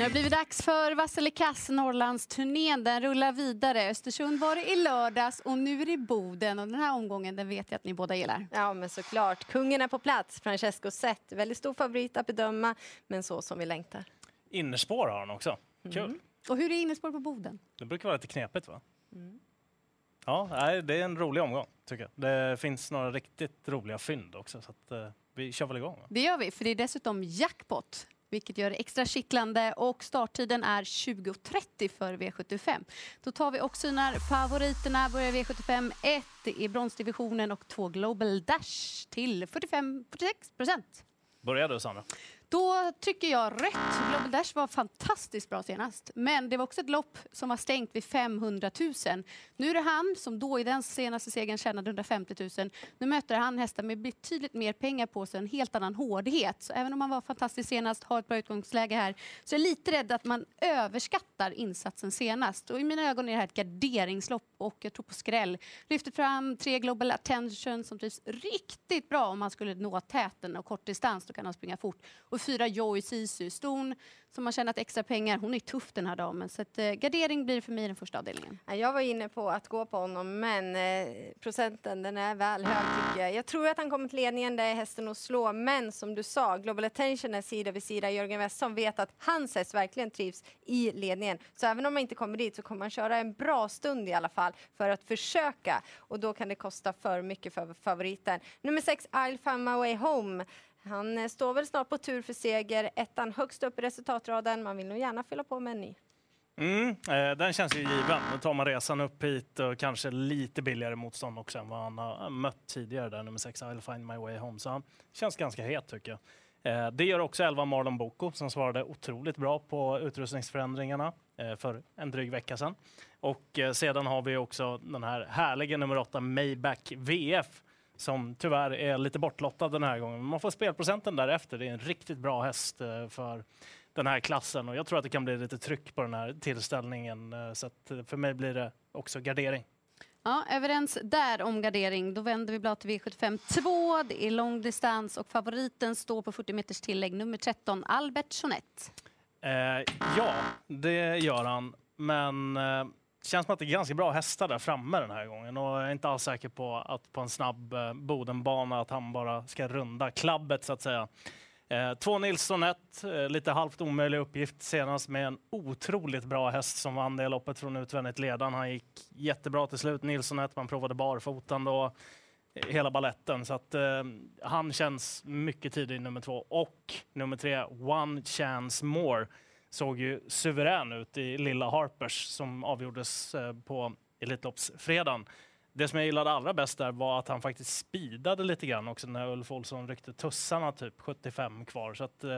Nu har det blivit dags för Vasilikass Norrlandsturnén. Den rullar vidare. Östersund var det i lördags och nu är det Boden. Och den här omgången den vet jag att ni båda gillar. Ja, men såklart. Kungen är på plats, Francesco Zet. Väldigt stor favorit att bedöma, men så som vi längtar. Innerspår har han också. Kul. Mm. Och hur är innerspår på Boden? Det brukar vara lite knepigt va? Mm. Ja, det är en rolig omgång tycker jag. Det finns några riktigt roliga fynd också så att, eh, vi kör väl igång. Va? Det gör vi, för det är dessutom jackpot vilket gör det extra kittlande och starttiden är 20.30 för V75. Då tar vi och synar favoriterna. Börjar V75 1 i bronsdivisionen och 2 Global Dash till 45-46 procent. Börja du Sandra. Då tycker jag rätt. Global Dash var fantastiskt bra senast. Men det var också ett lopp som var stängt vid 500 000. Nu är det han som då i den senaste segern tjänade 150 000. Nu möter han hästar med betydligt mer pengar på sig, en helt annan hårdhet. Så även om han var fantastisk senast, har ett bra utgångsläge här, så är jag lite rädd att man överskattar insatsen senast. Och i mina ögon är det här ett garderingslopp och jag tror på skräll. Lyfter fram tre Global Attention som trivs riktigt bra om han skulle nå täten och kortdistans, då kan han springa fort. Och fyra Joy Sisu. Ston som har tjänat extra pengar. Hon är tuff den här damen. Så att, eh, gardering blir för mig den första avdelningen. Jag var inne på att gå på honom, men eh, procenten den är väl hög tycker jag. Jag tror att han kommer till ledningen, där är hästen att slå. Men som du sa, Global Attention är sida vid sida. Jörgen Westson vet att hans häst verkligen trivs i ledningen. Så även om man inte kommer dit så kommer man köra en bra stund i alla fall för att försöka. Och då kan det kosta för mycket för favoriten. Nummer sex, I'll find my way home. Han eh, står väl snart på tur för seger. Ettan högst upp i resultatraden. Man vill nog gärna fylla på med en ny. Mm, eh, den känns ju given. Då tar man resan upp hit och kanske lite billigare motstånd också än vad han har mött tidigare där, nummer 6, I'll find my way home. Så han känns ganska het tycker jag. Eh, det gör också 11 Marlon Boko som svarade otroligt bra på utrustningsförändringarna eh, för en dryg vecka sedan. Och eh, sedan har vi också den här härliga nummer 8 Maybach VF som tyvärr är lite bortlottad den här gången. Man får spelprocenten därefter. Det är en riktigt bra häst eh, för den här klassen och jag tror att det kan bli lite tryck på den här tillställningen. Eh, så eh, för mig blir det också gardering. Ja, överens där om gardering. Då vänder vi blad till V75 2. Det är långdistans och favoriten står på 40 meters tillägg, nummer 13, Albert Jeanette. Eh, ja, det gör han. Men eh, känns som att det är ganska bra hästar där framme den här gången och jag är inte alls säker på att på en snabb eh, Bodenbana att han bara ska runda klabbet så att säga. Eh, två Nilsson 1, eh, lite halvt omöjlig uppgift senast med en otroligt bra häst som vann det loppet från utvändigt ledan. Han gick jättebra till slut, Nilsson 1, man provade barfotan då eh, hela balletten. Så att, eh, han känns mycket tidig nummer två. Och nummer tre, One Chance More såg ju suverän ut i lilla Harpers som avgjordes eh, på Elitloppsfredagen. Det som jag gillade allra bäst där var att han faktiskt speedade lite grann också när Ulf Olsson ryckte tussarna typ 75 kvar. Så att, eh,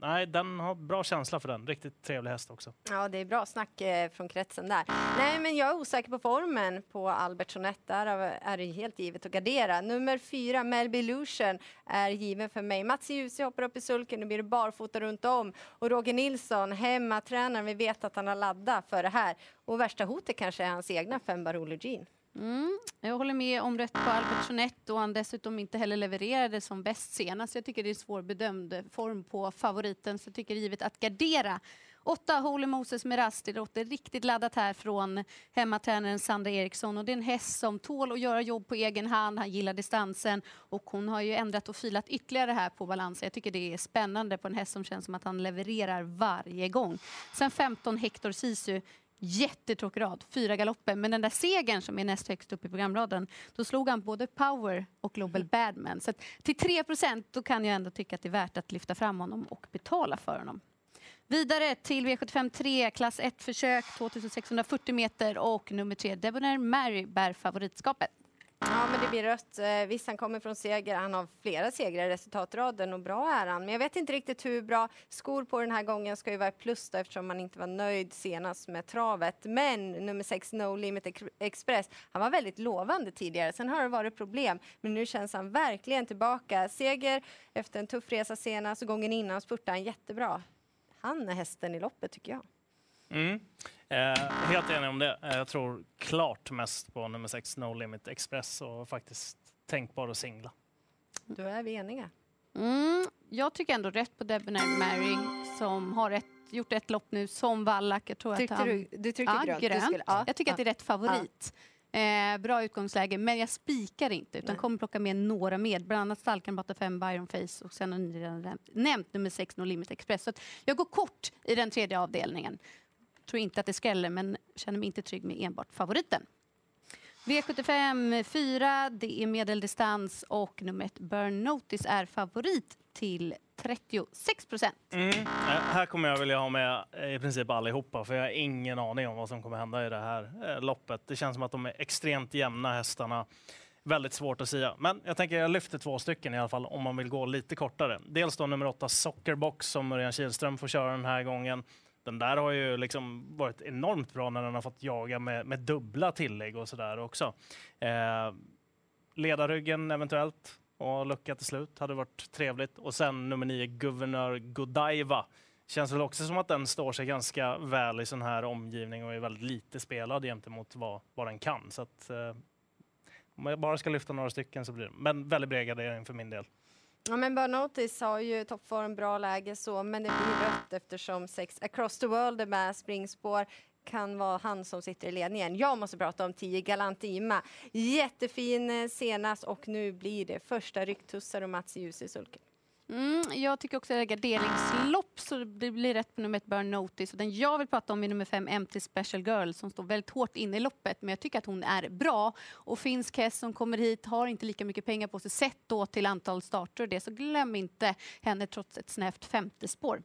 nej, den har bra känsla för den. Riktigt trevlig häst också. Ja, det är bra snack eh, från kretsen där. Nej, men jag är osäker på formen på Albert Sonett. Där är det helt givet att gardera. Nummer fyra, Melby Illusion, är given för mig. Mats Djuse hoppar upp i sulken. Nu blir det barfota runt om. Och Roger Nilsson, hemmatränaren, vi vet att han har laddat för det här. Och värsta hotet kanske är hans egna fem Barolo Jean. Mm, jag håller med om rätt på Albert Jeanette och han dessutom inte heller levererade som bäst senast. Jag tycker det är svårbedömd form på favoriten så jag tycker givet att gardera. Åtta Holy Moses Miraz, det låter riktigt laddat här från hemmatränaren Sandra Eriksson och det är en häst som tål att göra jobb på egen hand, han gillar distansen och hon har ju ändrat och filat ytterligare här på balansen. Jag tycker det är spännande på en häst som känns som att han levererar varje gång. Sen 15 Hector Sisu jättetråkig rad, fyra galopper. Men den där segern som är näst högst upp i programraden, då slog han både Power och Global mm. Badman. Så till 3 då kan jag ändå tycka att det är värt att lyfta fram honom och betala för honom. Vidare till V75 3, klass 1 försök, 2640 meter och nummer 3, Debonair Mary bär favoritskapet. Men det blir rött. Eh, Visst, han kommer från seger. Han har flera segrar i resultatraden och bra är han. Men jag vet inte riktigt hur bra skor på den här gången ska ju vara plus då, eftersom man inte var nöjd senast med travet. Men nummer sex, No Limit Express, han var väldigt lovande tidigare. Sen har det varit problem, men nu känns han verkligen tillbaka. Seger efter en tuff resa senast och gången innan spurtade han jättebra. Han är hästen i loppet tycker jag. Mm. Eh, helt enig om det. Eh, jag tror klart mest på nummer 6 No Limit Express och faktiskt tänkbar att singla. Då är vi eniga. Mm, jag tycker ändå rätt på Debonair Mary som har ett gjort ett lopp nu som vallack. Jag tror Tyckte att han... du, du trycker ja, grönt? grönt. Du skulle, ja, Jag tycker ja. att det är rätt favorit. Eh, bra utgångsläge, men jag spikar inte utan Nej. kommer plocka med några med. Bland annat Stalkan Bata 5, Byron Face och sen har ni redan nämnt- nummer 6, No Limit Express. Så jag går kort i den tredje avdelningen. Tror inte att det skräller, men känner mig inte trygg med enbart favoriten. V75 4, det är medeldistans och nummer ett Burn Notice är favorit till 36 procent. Mm. Eh, här kommer jag vilja ha med eh, i princip allihopa, för jag har ingen aning om vad som kommer hända i det här eh, loppet. Det känns som att de är extremt jämna hästarna. Väldigt svårt att säga. Men jag tänker jag lyfter två stycken i alla fall om man vill gå lite kortare. Dels då nummer åtta Sockerbox som Örjan Kihlström får köra den här gången. Den där har ju liksom varit enormt bra när den har fått jaga med, med dubbla tillägg och sådär också. Eh, ledarryggen eventuellt och lucka till slut hade varit trevligt. Och sen nummer nio, Guvernör Godiva. Känns väl också som att den står sig ganska väl i sån här omgivning och är väldigt lite spelad gentemot vad, vad den kan. Så att, eh, om jag bara ska lyfta några stycken så blir det, men väldigt bred gardering för min del. Ja, men Burn Notice har ju toppform, bra läge så, men det blir rött eftersom sex Across the World är med springspår kan vara han som sitter i ledningen. Jag måste prata om 10 Galantima. Jättefin eh, senast och nu blir det första rycktussar och Mats Ljus i sulken. Mm, jag tycker också att det är garderingslopp så det blir rätt på nummer ett Burn Notice. Och den jag vill prata om är nummer fem Empty Special Girl som står väldigt hårt inne i loppet men jag tycker att hon är bra. Och finsk häst som kommer hit har inte lika mycket pengar på sig sett då till antal starter och det så glöm inte henne trots ett snävt femte spår.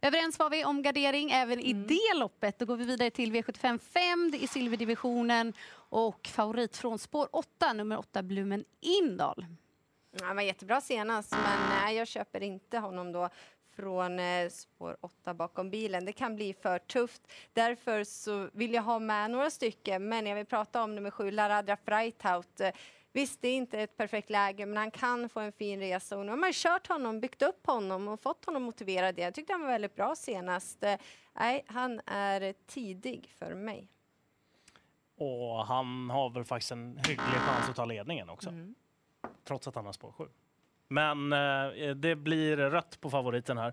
Överens var vi om gardering även i det loppet. Då går vi vidare till V75 5, det är silverdivisionen och favorit från spår 8, nummer 8 Blumen Indal. Han var jättebra senast, men nej, jag köper inte honom då från eh, spår 8 bakom bilen. Det kan bli för tufft. Därför så vill jag ha med några stycken, men jag vill prata om nummer 7, Laradra Freithout. Eh, Visst, det är inte ett perfekt läge, men han kan få en fin resa. Och nu har man kört honom, byggt upp honom och fått honom motiverad. Jag tyckte han var väldigt bra senast. Eh, Nej, han är eh, tidig för mig. Och han har väl faktiskt en hygglig chans att ta ledningen också, Mm. Trots att han har spår 7. Men eh, det blir rött på favoriten här.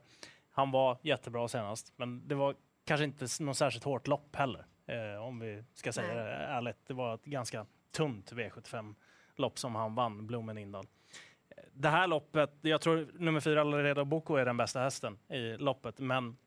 Han var jättebra senast, men det var kanske inte något särskilt hårt lopp heller, eh, om vi ska säga Nej. det ärligt. Det var ett ganska tunt V75-lopp som han vann, Blomen Indal. Det här loppet, jag tror nummer fyra, Laredo Boko, är den bästa hästen i loppet, men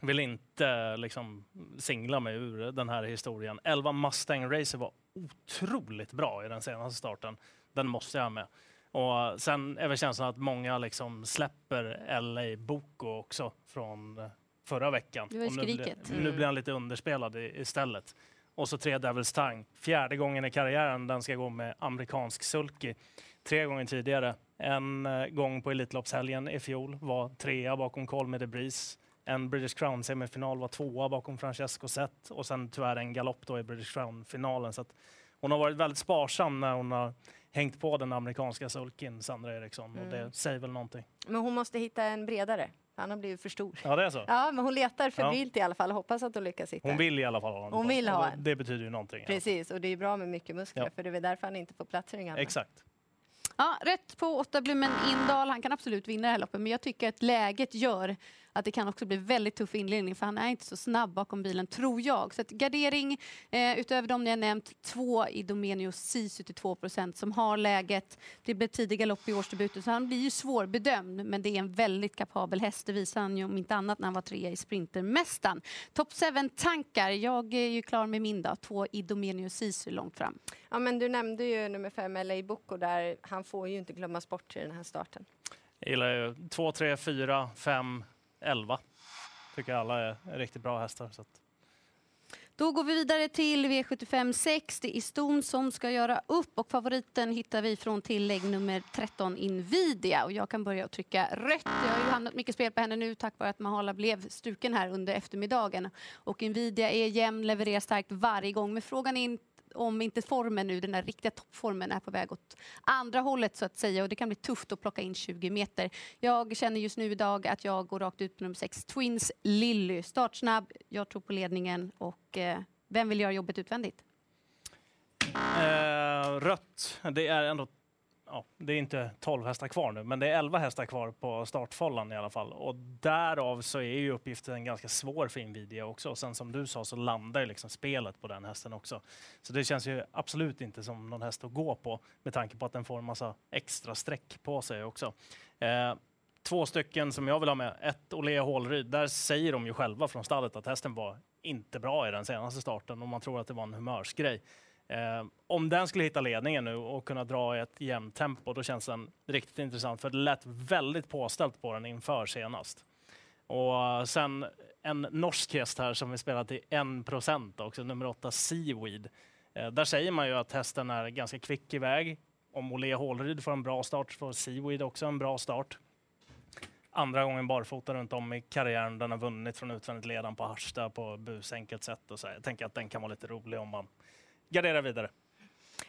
vill inte liksom singla mig ur den här historien. 11 Mustang Racer var otroligt bra i den senaste starten. Den måste jag ha med. Och sen är väl känslan att många liksom släpper LA Boko också från eh, förra veckan. Det var Och nu, blir, skriket. nu Mm. blir han lite underspelad i, istället. Och så tre Devils Tang. Fjärde gången i karriären den ska gå med amerikansk sulky. Tre gånger tidigare. En eh, gång på Elitloppshelgen i fjol var trea bakom Call Me The Breeze. En British Crown-semifinal var tvåa bakom Francesco Zet och sen tyvärr en galopp då i British Crown-finalen. Så hon har varit väldigt sparsam när hon har hängt på den amerikanska sulkin, Sandra Eriksson. Och det Mm. säger väl någonting. Men hon måste hitta en bredare, han har blivit för stor. Ja, det är så. Ja, men hon letar febrilt i alla fall. Hoppas att hon lyckas hitta Hon vill i alla fall ha en. Hon vill ha en. Det betyder ju någonting. Precis, och det är bra med mycket muskler, Ja. för det är därför han inte får plats i den gamla. Exakt. Ja, rätt på åtta Blumen Indal. Han kan absolut vinna det här loppet, men jag tycker att läget gör att det kan också bli väldigt tuff inledning, för han är inte så snabb bakom bilen, tror jag. Så att gardering, eh, utöver de ni har nämnt, två i Domenius C 72 procent som har läget. Det blir tidiga lopp i årsdebuten, så han blir ju svårbedömd, men det är en väldigt kapabel häst. Det visade han ju om inte annat när han var trea i Sprintermästaren. Top 7-tankar. Jag är ju klar med min då. Två i Domenius Sisu långt fram. Ja, men du nämnde ju nummer fem, LA Boko, där han får ju inte glömmas bort i den här starten. Jag gillar ju 2, 3, 4, 5, 11. Tycker alla är riktigt bra hästar. Så att. Då går vi vidare till V75 6. Det är Ston som ska göra upp och favoriten hittar vi från tillägg nummer 13 Invidia. Och jag kan börja att trycka rött. Jag har ju hamnat mycket spel på henne nu tack vare att Mahala blev struken här under eftermiddagen. Och Invidia är jämn, levererar starkt varje gång. Men frågan är om inte formen nu, den där riktiga toppformen är på väg åt andra hållet så att säga och det kan bli tufft att plocka in 20 meter. Jag känner just nu idag att jag går rakt ut på nummer 6, Twins Lilly. Startsnabb, jag tror på ledningen och eh, vem vill göra jobbet utvändigt? Eh, rött, det är ändå ja, det är inte 12 hästar kvar nu, men det är 11 hästar kvar på startfållan i alla fall. Och därav så är ju uppgiften ganska svår för Nvidia också. Och sen som du sa så landar ju liksom spelet på den hästen också. Så det känns ju absolut inte som någon häst att gå på med tanke på att den får en massa extra streck på sig också. Eh, två stycken som jag vill ha med. Ett Olea Hålryd. Där säger de ju själva från stallet att hästen var inte bra i den senaste starten och man tror att det var en humörsgrej. Eh, om den skulle hitta ledningen nu och kunna dra i ett jämnt tempo, då känns den riktigt intressant. För det lät väldigt påställt på den inför senast. Och sen en norsk häst här som vi spelar till 1 också, nummer 8 Seaweed. Eh, där säger man ju att hästen är ganska kvick iväg. Om Olle Hålryd får en bra start får Seaweed också en bra start. Andra gången barfota runt om i karriären. Den har vunnit från utvändigt ledan på Harsta på busenkelt sätt. Och så. Jag tänker att den kan vara lite rolig om man garderar vidare.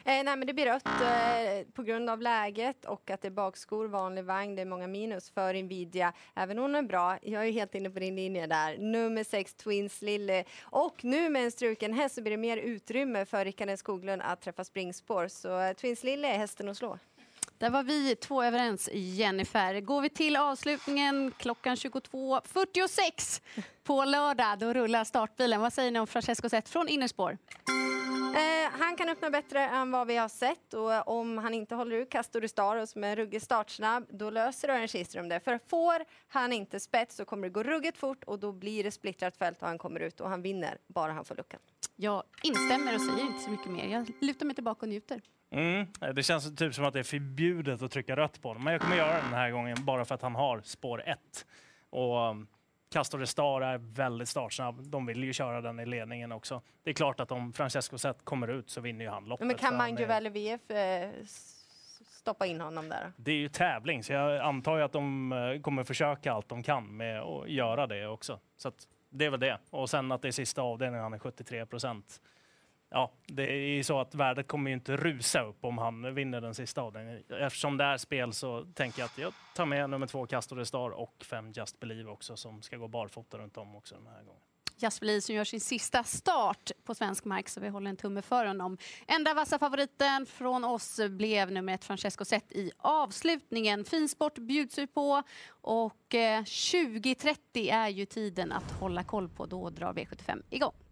Eh, nej, men det blir rött eh, på grund av läget och att det är bakskor, vanlig vagn. Det är många minus för Nvidia. Även hon är bra. Jag är helt inne på din linje där. Nummer sex, Twins Lille. Och nu med en struken häst så blir det mer utrymme för Rickard Skoglund att träffa springspår. Så eh, Twins Lille är hästen att slå. Där var vi två överens, Jennifer. Går vi till avslutningen klockan 22.46 på lördag, då rullar startbilen. Vad säger ni om Francesco Zet från innerspår? Eh, han kan öppna bättre än vad vi har sett och om han inte håller ut Castor Staros med ruggig startsnabb, då löser Örjan Kihlström det. För får han inte spets så kommer det gå ruggigt fort och då blir det splittrat fält och han kommer ut och han vinner bara han får luckan. Jag instämmer och säger inte så mycket mer. Jag lutar mig tillbaka och njuter. Mm, det känns typ som att det är förbjudet att trycka rött på honom, men jag kommer göra det den här gången bara för att han har spår 1. Och um, Castor Star är väldigt startsnabb. De vill ju köra den i ledningen också. Det är klart att om Francesco Zet kommer ut så vinner ju han loppet. Men kan man ju väl VF eh, stoppa in honom där? Det är ju tävling, så jag antar ju att de eh, kommer försöka allt de kan med att göra det också. Så det är väl det. Och sen att det är sista avdelningen, han är 73 procent ja, det är ju så att värdet kommer ju inte rusa upp om han vinner den sista av den. Eftersom det är spel så tänker jag att jag tar med nummer två Castor Star och fem Just Believe också som ska gå barfota runt om också den här gången. Just Believe som gör sin sista start på svensk mark så vi håller en tumme för honom. Enda vassa favoriten från oss blev nummer ett Francesco Zet i avslutningen. Finsport bjuds vi på och eh, 20.30 är ju tiden att hålla koll på. Då drar V75 igång.